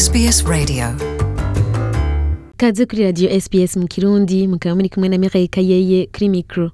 SBS Radio. Kaze kuri radiyo sps mu kirundi mukaba muri kumwe na mireille kayeye kuri mikoro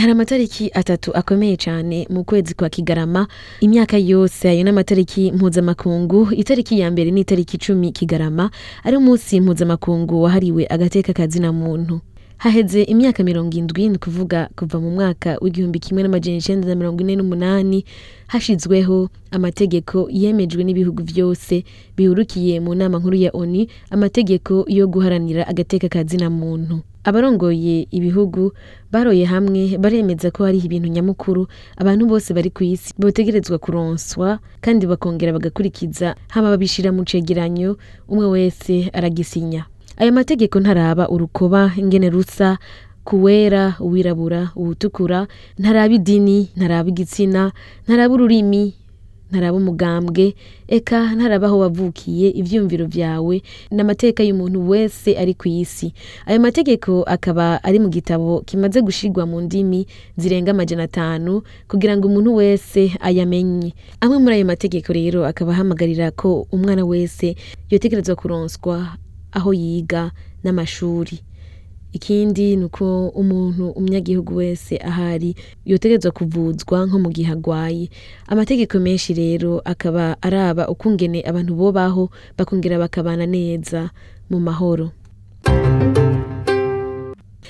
hari amatariki atatu akomeye cyane mu kwezi kwa kigarama. Imyaka yose ayo ni amatariki mpuzamakungu. Itariki ya mbere ni itariki icumi kigarama. Ari umunsi mpuzamakungu wahariwe agateka kazina muntu haheze imyaka mirongo indwi ni ukuvuga kuva mu mwaka w'igihumbi kimwe n'amajana icenda na mirongo ine n'umunani hashizweho amategeko yemejwe n'ibihugu vyose bihurukiye mu nama nkuru ya oni amategeko yo guharanira agateka kazina muntu. Abarongoye ibihugu baroye hamwe baremeza ko hariho ibintu nyamukuru abantu bose bari ku isi botegerezwa kuronswa kandi bakongera bagakurikiza hama babishira mu cegeranyo umwe wese aragisinya. Ayo mategeko ntaraba urukoba ingene rusa kuwera uwirabura uwutukura ntaraba idini ntaraba igitsina ntaraba ururimi ntaraba umugambwe eka ntaraba aho wavukiye ivyumviro vyawe n'amateka y'umuntu wese ari ku isi ayo mategeko akaba ari mu gitabo kimaze gushirwa mu ndimi zirenga amajana atanu kugira ngo umuntu wese ayamenye. Amwe muri ayo mategeko rero akaba ahamagarira ko umwana wese yotegerezwa kuronswa aho yiga n'amashuri. Ikindi ni uko umuntu umunyagihugu wese ahari yotegerezwa kuvuzwa nko mu gihe agwaye. Amategeko menshi rero akaba araba ukungene abantu bobaho bakongera bakabana neza mu mahoro.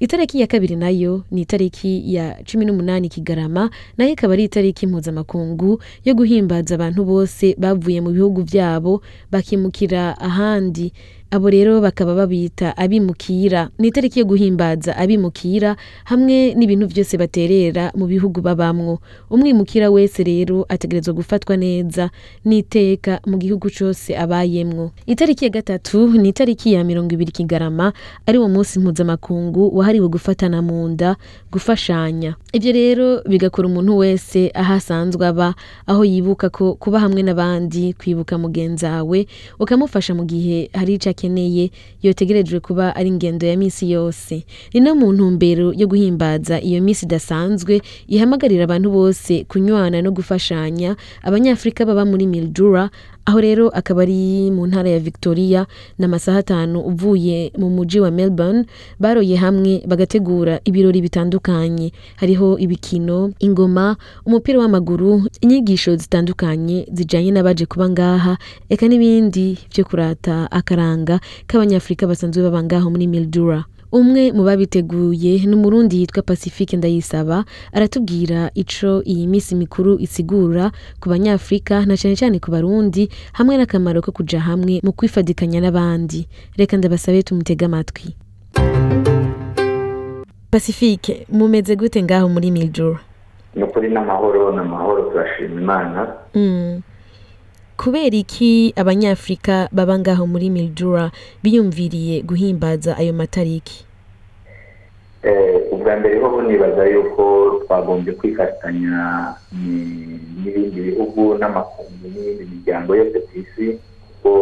Itariki ya kabiri na yo ni itariki ya cumi n'umunani kigarama na yo ikaba ari itariki mpuzamakungu yo guhimbaza abantu bose bavuye mu bihugu vyabo bakimukira ahandi. Abo rero bakaba babita abimukira. Ni itariki yo guhimbaza abimukira hamwe n'ibintu vyose baterera mu bihugu babamwo. Umwimukira wese rero ategerezwa gufatwa neza n'iteka mu gihugu cose abayemwo. Itariki ya gatatu ni itariki ya mirongo ibiri kigarama ari wo munsi mpuzamakungu wahariwe gufatana mu nda gufashanya. Ivyo rero bigakora umuntu wese aho asanzwe aba aho yibuka ko kuba hamwe n'abandi kwibuka mugenzawe ukamufasha mu gihe hari ico akeneye yotegerejwe kuba ari ingendo ya misi yose. Ni no mu ntumbero yo guhimbaza iyo misi idasanzwe ihamagarira abantu bose kunywana no gufashanya. Abanyafurika baba muri mildura aho rero akaba ari mu ntara ya victoria n'amasaha atanu uvuye mu muji wa melbourne baroye hamwe bagategura ibirori bitandukanye. Hariho ibikino ingoma umupira w'amaguru inyigisho zitandukanye zijanye n'abaje kuba ngaha eka n'ibindi vyo kurata akaranga k'abanyafurika basanzwe baba ngaho muri mildura. Umwe mu babiteguye ni umurundi yitwa pacifique ndayisaba aratubwira ico iyi misi mikuru isigura ku banyafurika na cane cane ku barundi hamwe n'akamaro ko kuja hamwe mu kwifadikanya n'abandi. Reka ndabasabe tumutege amatwi. Pacifique mumeze gute ngaho muri miljura ni ukuri n'amahoro n'amahoro turashima imana. Mm. Kubera iki abanyafurika baba ngaho muri miljura biyumviriye guhimbaza ayo matariki? Ubwa mbere ho nibaza yuko twagombye kwifatanya n'ibindi bihugu n'amakungu n'iyindi miryango yose ku isi kuko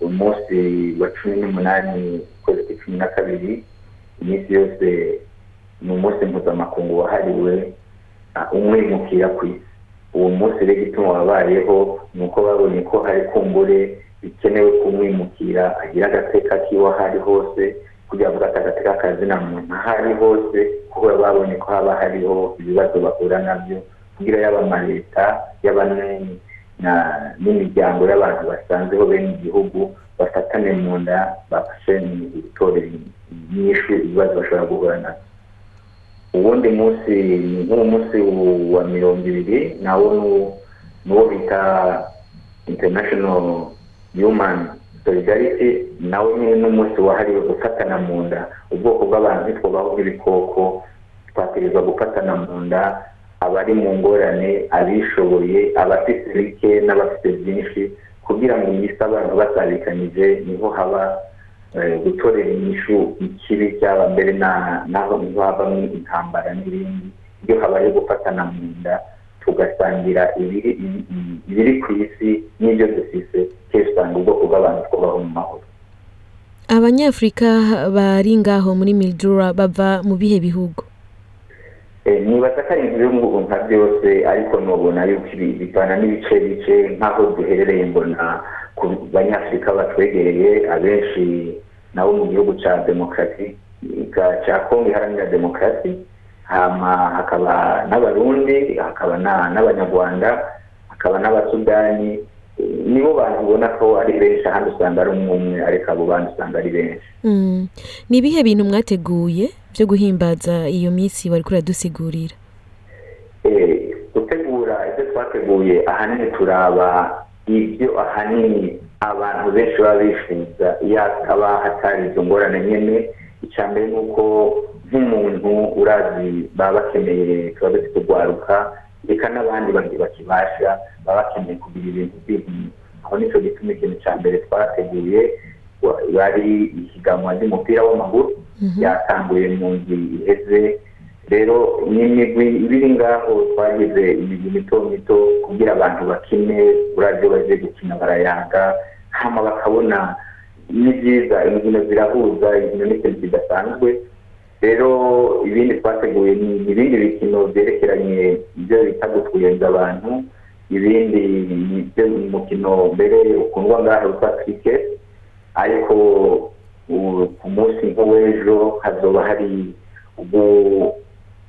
umunsi wa cumi n'umunani ukwezi kwa cumi na kabiri iminsi yose ni umunsi mpuzamakungu wahariwe umwimukira ku isi. Uwo munsi rero igituma wabayeho ni uko babonye ko hari kumbure bikenewe kumwimukira agira agateka kiwe aho ari hose kugira ngo agateka kazina muntu aho ari hose kuko babonye ko haba hariho ibibazo bahura na byo kugira yaba amaleta yaba n'imiryango y'abantu basanzeho bene igihugu bafatane mu nda bafashe mu gutorera inyishu ibibazo bashobora guhura na byo. Uwundi munsi nk'uwo munsi wa mirongo ibiri nawo n'uwo bita international human solidarity nawe nyine n'umunsi wahariwe gufatana mu nda. Ubwoko bw'abantu ntitwubaho nk'ibikoko twategerezwa gufatana mu nda abari mu ngorane abishoboye abafite bike n'abafite byinshi kugira ngo iyi si abantu basabikanyije ni ho haba gutorera inyishu ikibi cyaba mbere naho havamo intambara n'ibindi iyo habaye gufatana mu nda tugasangira ibiri ku isi n'ibyo dufise kenshi usanga ubwoko bw'abantu twubaho mu mahoro. Abanyafurika bari ngaho muri mildura bava mu bihe bihugu? Nibaza ko ari ibintu nka byose ariko nubona yuko bivana n'ibice bice nk'aho duherereye mbona ku banyafurika batwegereye abenshi nabo mu gihugu cya demokarasi cya kongo iharanira demokarasi hakaba n'abarundi hakaba n'abanyarwanda hakaba n'abasudani nibo bantu ubona ko ari benshi ahandi usanga ari umwe umwe ariko abo bandi usanga ari benshi. Ni ibihe bintu mwateguye byo guhimbaza iyo minsi wari kuradusigurira gutegura ibyo twateguye ahanini turaba ibyo ahanini abantu benshi baba bifuza iyo hakaba hatari izo ngorane nyine icya mbere ni uko nk'umuntu urazi baba bakeneye tuba dufite urwaruka reka n'abandi bakibasha baba bakeneye kugira ibintu by'inkino aho ni cyo gituma ikintu cya mbere twateguye bari ihiganwa ry'umupira w'amaguru yatanguye mu nzu iheze rero n'imigwi ibiri ngaho twagize imigwi mito mito kugira abantu bakine urabyo bagiye gukina barayaga hano bakabona ni byiza imikino zirahuza imikino ni ikintu kidasanzwe rero ibindi twateguye ni ibindi bikino byerekeranye ibyo bita gutwenza abantu ibindi ni ibyo mukino mbere ukundwa ngaho witwa kiriketi ariko ku munsi nk'uw'ejo hazoba hari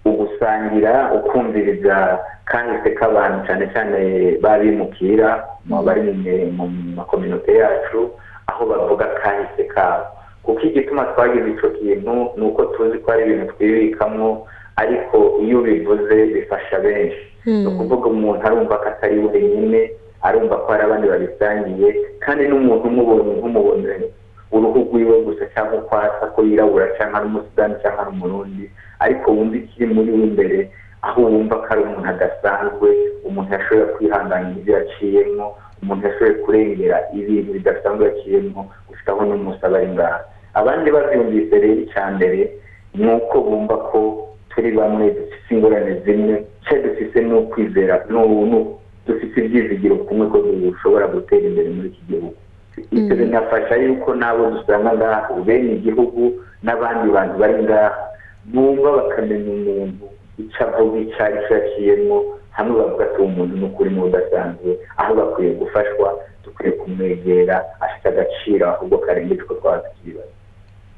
ugusangira ukumviriza kahise k'abantu cyane cyane babimukira bari mu makominote yacu aho bavuga kahise kabo. Kuko igituma twagize icyo kintu ni uko tuzi ko ari ibintu twibikamo ariko iyo ubivuze bifasha benshi. Ni ukuvuga umuntu arumva ko atari wenyine arumva ko hari abandi babisangiye kandi n'umuntu umubonye nk'umubone uruhu rwiwe gusa cyangwa uko asa ko yirabura cyangwa ari umusudani cyangwa ari umurundi ariko wumva ikiri muri we imbere aho wumva ko ari umuntu adasanzwe umuntu yashoboye kwihanganira ibyo yaciyemo umuntu yashoboye kurengera ibintu bidasanzwe yaciyemo gusa aho n'umunsi aba ari ngaha abandi babyumvise rero icya mbere ni uko bumva ko turi bamwe dufite ingorane zimwe cyangwa dufite n'ukwizera dufite ibyizigiro kumwe ko dushobora gutera imbere muri iki gihugu. Ibyo binafasha yuko n'abo dusanga ngaha bene igihugu n'abandi bantu bari ngaha. Bumva bakamenya umuntu icyo avuga icyo ari cyo yaciyemo hamwe bavuga ati umuntu ni ukuri n'udasanzwe aho bakwiye gufashwa dukwiye kumwegera afite agaciro ahubwo karengeje uko twaba tukibaza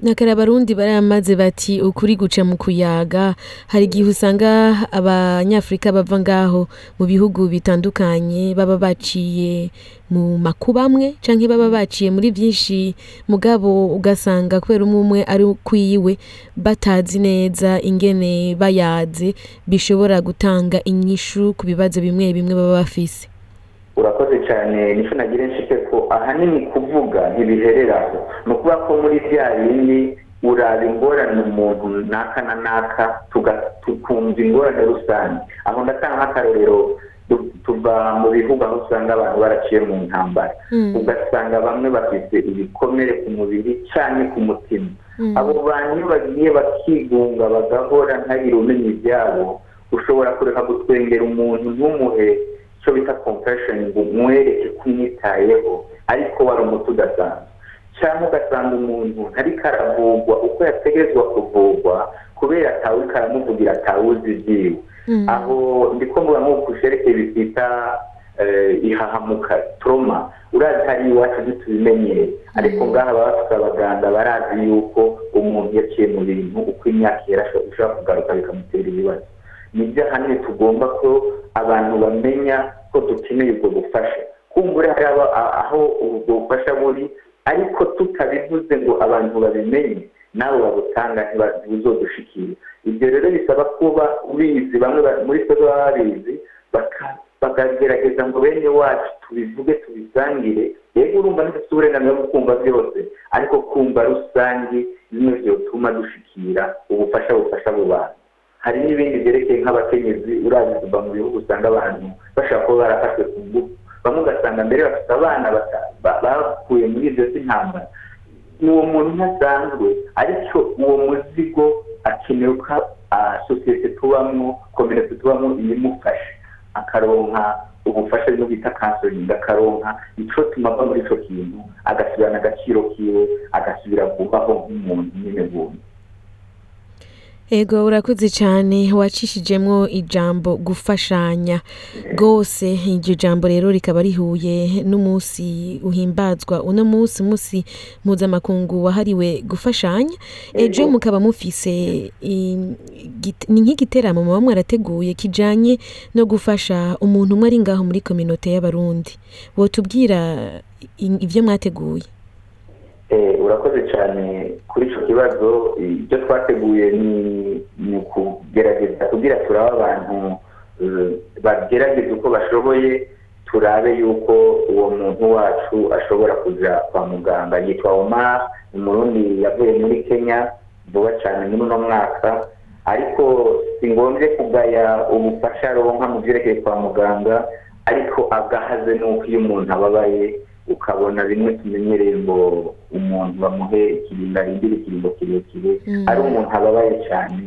nakare abarundi baramaze bati ukuri guca mu kuyaga. Hari igihe usanga abanyafurika bava ngaho mu bihugu bitandukanye baba baciye mu makuba amwe cyangwa baba baciye muri byinshi mugabo ugasanga kubera umwe umwe ari ukwiwe batazi neza ingene bayaze bishobora gutanga inyishu ku bibazo bimwe bimwe baba bafise. Urakoze cyane ni cyo nagira ko ahanini kuvuga ntibihereraho ni ukuvuga ko muri bya bindi uraba ingorane umuntu naka na naka tukumva ingorane rusange. Aho ndatanga nk'akarorero tuva mu bihugu aho usanga abantu baraciye mu ntambara. Ugasanga bamwe bafite ibikomere ku mubiri cyane ku mutima. Abo bantu iyo bagiye bakigunga bagahora ntagire umenya ibyabo ushobora kureka gutwengera umuntu ntumuhe icyo bita kompesheni ngo umwereke ko umwitayeho. Ariko wari umuti udasanzwe. Cyangwa ugasanga umuntu ntariko aravurwa uko yategerezwa kuvurwa kubera atawe karamuvugira atawuzi ibyiwe. Aho ndi kumva nk'uko usherekeye bitwita ihahamuka toroma urazi hari iwacu ntitubimenyere ariko ngaha baba bafite abaganga barazi yuko umuntu yaciye mu bintu uko imyaka yera ishobora kugaruka bikamutera ibibazo. Nibyo ahanini tugomba ko abantu bamenya ko dukeneye ubwo bufasha. Kumbura hari aho ubwo bufasha buri ariko tutabivuze ngo abantu babimenye nabo babutanga ntibuzodushikire ibyo rero bisaba kuba ubizi bamwe muri twe baba babizi bakagerageza ngo bene wacu tubivuge tubisangire yego urumva ntidufite uburenganzira bwo kumva byose ariko kumva rusange bimwe byotuma dushikira ubufasha bufasha abo bantu. Hari n'ibindi byerekeye nk'abakenyezi urazi kuva mu bihugu usanga abantu bashobora kuba barafashwe ku ngufu bamwe ugasanga mbere bafite abana bakuye muri ibyo by'intambara uwo muntu ntasanzwe ariko uwo muzigo akenewe ko sosiyete tubamo kominete tubamo imufasha akaronka ubufasha bwo bita kansoringi akaronka icyo tumava muri icyo kintu agasubirana agaciro kiwe agasubira kubaho nk'umuntu nyine buntu ego urakoze cyane wacishijemo ijambo gufashanya. Rwose iryo jambo rero rikaba rihuye n'umunsi uhimbazwa. Uno munsi umunsi mpuzamakungu wahariwe gufashanya. Ejo mukaba mufise ni nk'igiteramo muba mwarateguye kijanye no gufasha umuntu umwe ari ngaho muri kominote y'abarundi. Wotubwira i- ivyo mwateguye. Urakoze cyane kuri icyo kibazo. Ibyo twateguye ni ukugerageza kugira turabe abantu eh, bagerageza uko bashoboye turabe yuko uwo muntu wacu ashobora kuja kwa muganga. Yitwa omar umurundi yavuye muri kenya vuba cyane muri uno mwaka. Ariko si ngombye kugaya ubufasha aronka mu byerekeye kwa muganga ariko agahaze n'uko iyo umuntu ababaye ukabona bimwe tumenyereye ngo umuntu bamuhe ikiringo arindira ikiringo kirekire Mm. ari umuntu ababaye cyane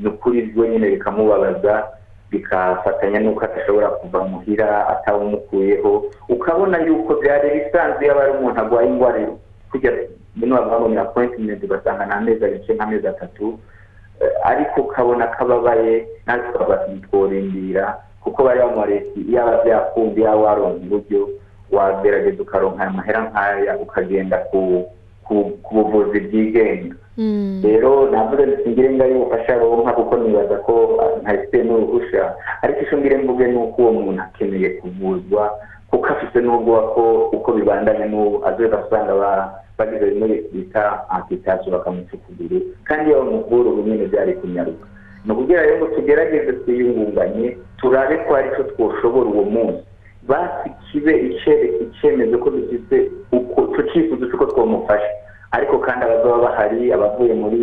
ni ukuri byo nyine bikamubabaza bikafatanya n'uko adashobora kuva muhira atawumukuyeho ukabona yuko byari bisanzwe yaba ari umuntu arwaye indwara kujya bino ni appointment ugasanga ni amezi abice nk'amezi atatu Eh, ariko ukabona ko ababaye natwe tukaba tworindira kuko bari bamureti yaba byakundi yaba waronka uburyo wagerageza ukaronka aya mahera nk'aya ukagenda ku buvuzi bwigenga. Mm. rero navuze nti ngire ngayo ubufasha ronka kuko nibaza ko ah, ntafite n'uruhusha ariko icyo mvuge ni uko uwo muntu akeneye kuvuzwa kuko afite n'ubwoba ko uko bibandanye n'ubu azoza usanga ba- bagize bimwe bita amputasiyo bakamuca ukuguru. Kandi iyo bamuvura ubu nyine byari kunyaruka. Ni ukugira rero ngo tugerageze twiyungunganye turabe ko hari icyo twoshobora uwo munsi. Basi kibe icyemezo ko dufite uko icyo cyifuzo cy'uko twamufasha ariko kandi abazaba bahari abavuye muri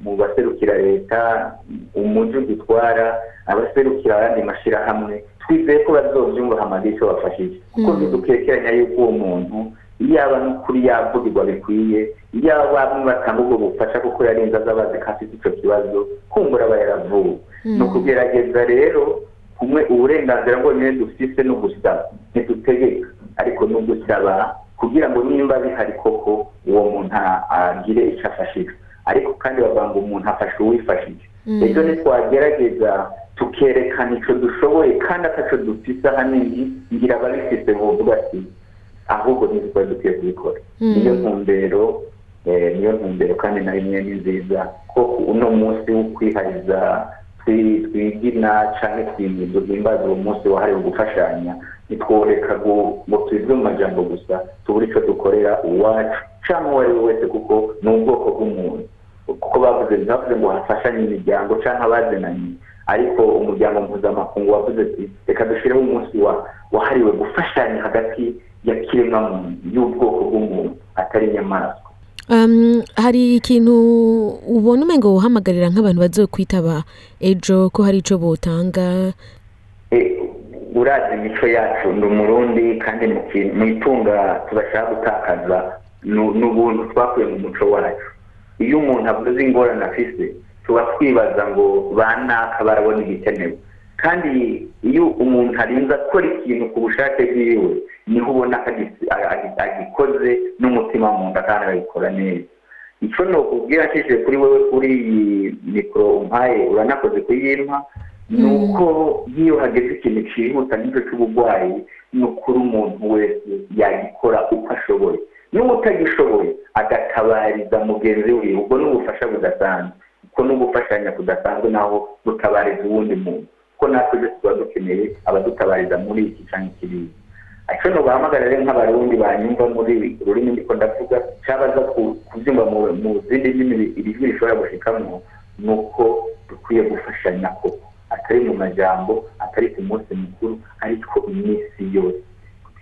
mu baserukira leta umujyi dutwara abaserukira ayandi mashyirahamwe twizeye ko bazobyumva hamaze icyo bafashije kuko Mm. ntidukekeranya yuko uwo muntu yaba n'ukuri yavugirwa bikwiye yaba bamwe batanga ubwo bufasha kuko yarinze aza bazi ko afite icyo kibazo kumbura aba yaravuwe Mm. ni ukugerageza rero kumwe uburenganzira bwonyine dufise no gusaba ntidutegeka ariko no gusaba kugira ngo nimba bihari koko uwo muntu agire icyo afashije ariko kandi bavuga ngo umuntu afashe uwifashije. Mm. ejo ntitwagerageza tukerekana icyo dushoboye kandi ataco dufise ahanini ngira ababifise buvuga ati ahubwo ntitwari dukwiye kubikora. Mm. niyo ntumbero eh, niyo ntumbero kandi na rimwe ni nziza ko uno munsi wo kwihariza twi- twigina canke twi- duhimbaza uwo munsi wahariwe gufashanya ntitworeka ngo tubive mu majambo gusa tubure ico dukorera uwacu canke uwo ari we wese kuko ni ubwoko bw'umuntu. Kuko bavuze ntibavuze ngo hafashanye imiryango canke abazinanye. Ariko umuryango mpuzamakungu wavuze ati reka dushyireho umunsi wa wahariwe gufashanya hagati ya kiremwamuntu y'ubwoko bw'umuntu atari inyamaswa. Hari ikintu ubona umengo wohamagarira nk'abantu bazokwitaba ejo ko hari ico botanga? Eh, urazi imico yacu ndi umurundi kandi mu itunga tubashaka gutakaza nu- n'ubuntu twakuye mu muco wacu. Iyo umuntu avuze ingorane afise tuba twibaza ngo banaka barabona igikenewe. Kandi iyo umuntu arinze akora ikintu ku bushake bwiwe ni ho ubona ko agikoze n'umutima mu nda kandi agikora neza. Icyo ni ukubwira nshyize kuri wowe kuri iyi mikoro umpaye uranakoze kuyimpa ni uko nk'iyo hageze ikintu cyihuta nk'icyo cy'uburwayi ni ukuri umuntu wese yagikora uko ashoboye. N'uwo utagishoboye agatabariza mugenzi we. Ubwo ni ubufasha budasanzwe. Kuko ni ugufashanya kudasanzwe naho gutabariza uwundi muntu. Kuko natwe tuba dukeneye abadutabariza muri iki cyangwa ikiriya icyo nubahamagara rero nk'abarundi banyumva muri ururimi ndiko ndavuga cyabaza ku- kubyumva mu- zindi ndimi iri jwi rishobora gushikamo ni uko dukwiye gufashanya koko atari mu majambo atari ku munsi mukuru ariko iminsi yose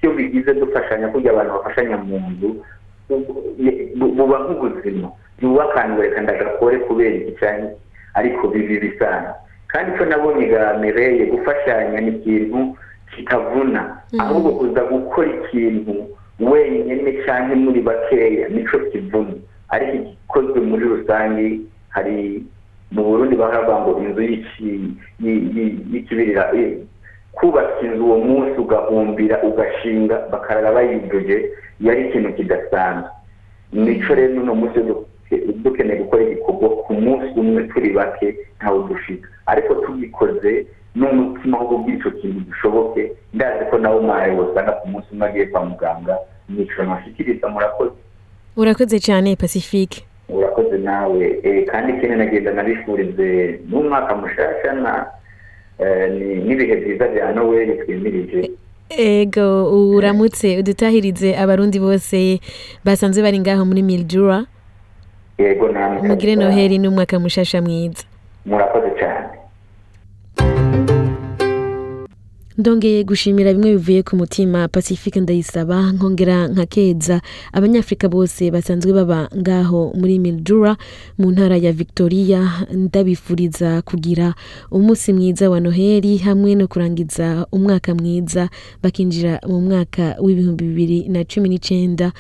iyo bigize dufashanya kugira abantu bafashanya mu nzu bu- bu- buba nk'ubuzima ntibubakangwe reka ndagakore kubera iki cyane ariko bibi bisana kandi icyo nabonye ga mireye gufashanya ni ikintu kitavuna. Ahubwo kuza gukora ikintu wenyine cyangwa muri bakeya nico kivuna. Ariko igikozwe muri rusange hari mu burundi baravuga ngo inzu y'iki- yi- yi- y'ikibirira kubaka inzu uwo munsi ugahumbira ugashinga bakarara bayiduje yari ikintu kidasanzwe. Nico rero uno munsi dukeneye gukora igikorwa ku munsi umwe turi bake ntawe dushika ariko tugikoze n'umutima wo kubwira icyo kintu gishoboke ndazi ko nawe usanga ku munsi umwe agiye kwa muganga. Niciro ntashikiriza murakoze. Urakoze cyane pacifique. Urakoze nawe. Kandi ikindi nagenda nabifurize n'umwaka mushasha na n'ibihe byiza bya noweli twimirije ego uramutse udutahirize abarundi bose basanzwe bari ngaho muri miljura yego namwe. Mugire noheli n'umwaka mushasha mwiza. Murakoze cyane. Ndongeye gushimira bimwe bivuye ku mutima pacifique ndayisaba nkongera nka keza abanyafurika bose basanzwe baba ngaho muri mildura mu ntara ya victoria. Ndabifuriza kugira umunsi mwiza wa noheli hamwe no kurangiza umwaka mwiza. Bakinjira mu mwaka w'ibihumbi bibiri na cumi n'icyenda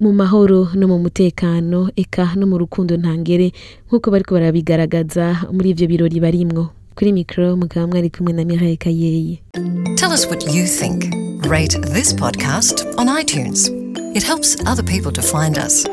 mu mahoro no mu mutekano eka no mu rukundo ntangere nk'uko bariko barabigaragaza muri ivyo birori barimwo. Kuri mwari kumwe na Mireille Kayeye Tell us what you think. Rate this podcast on iTunes. It helps other people to find us.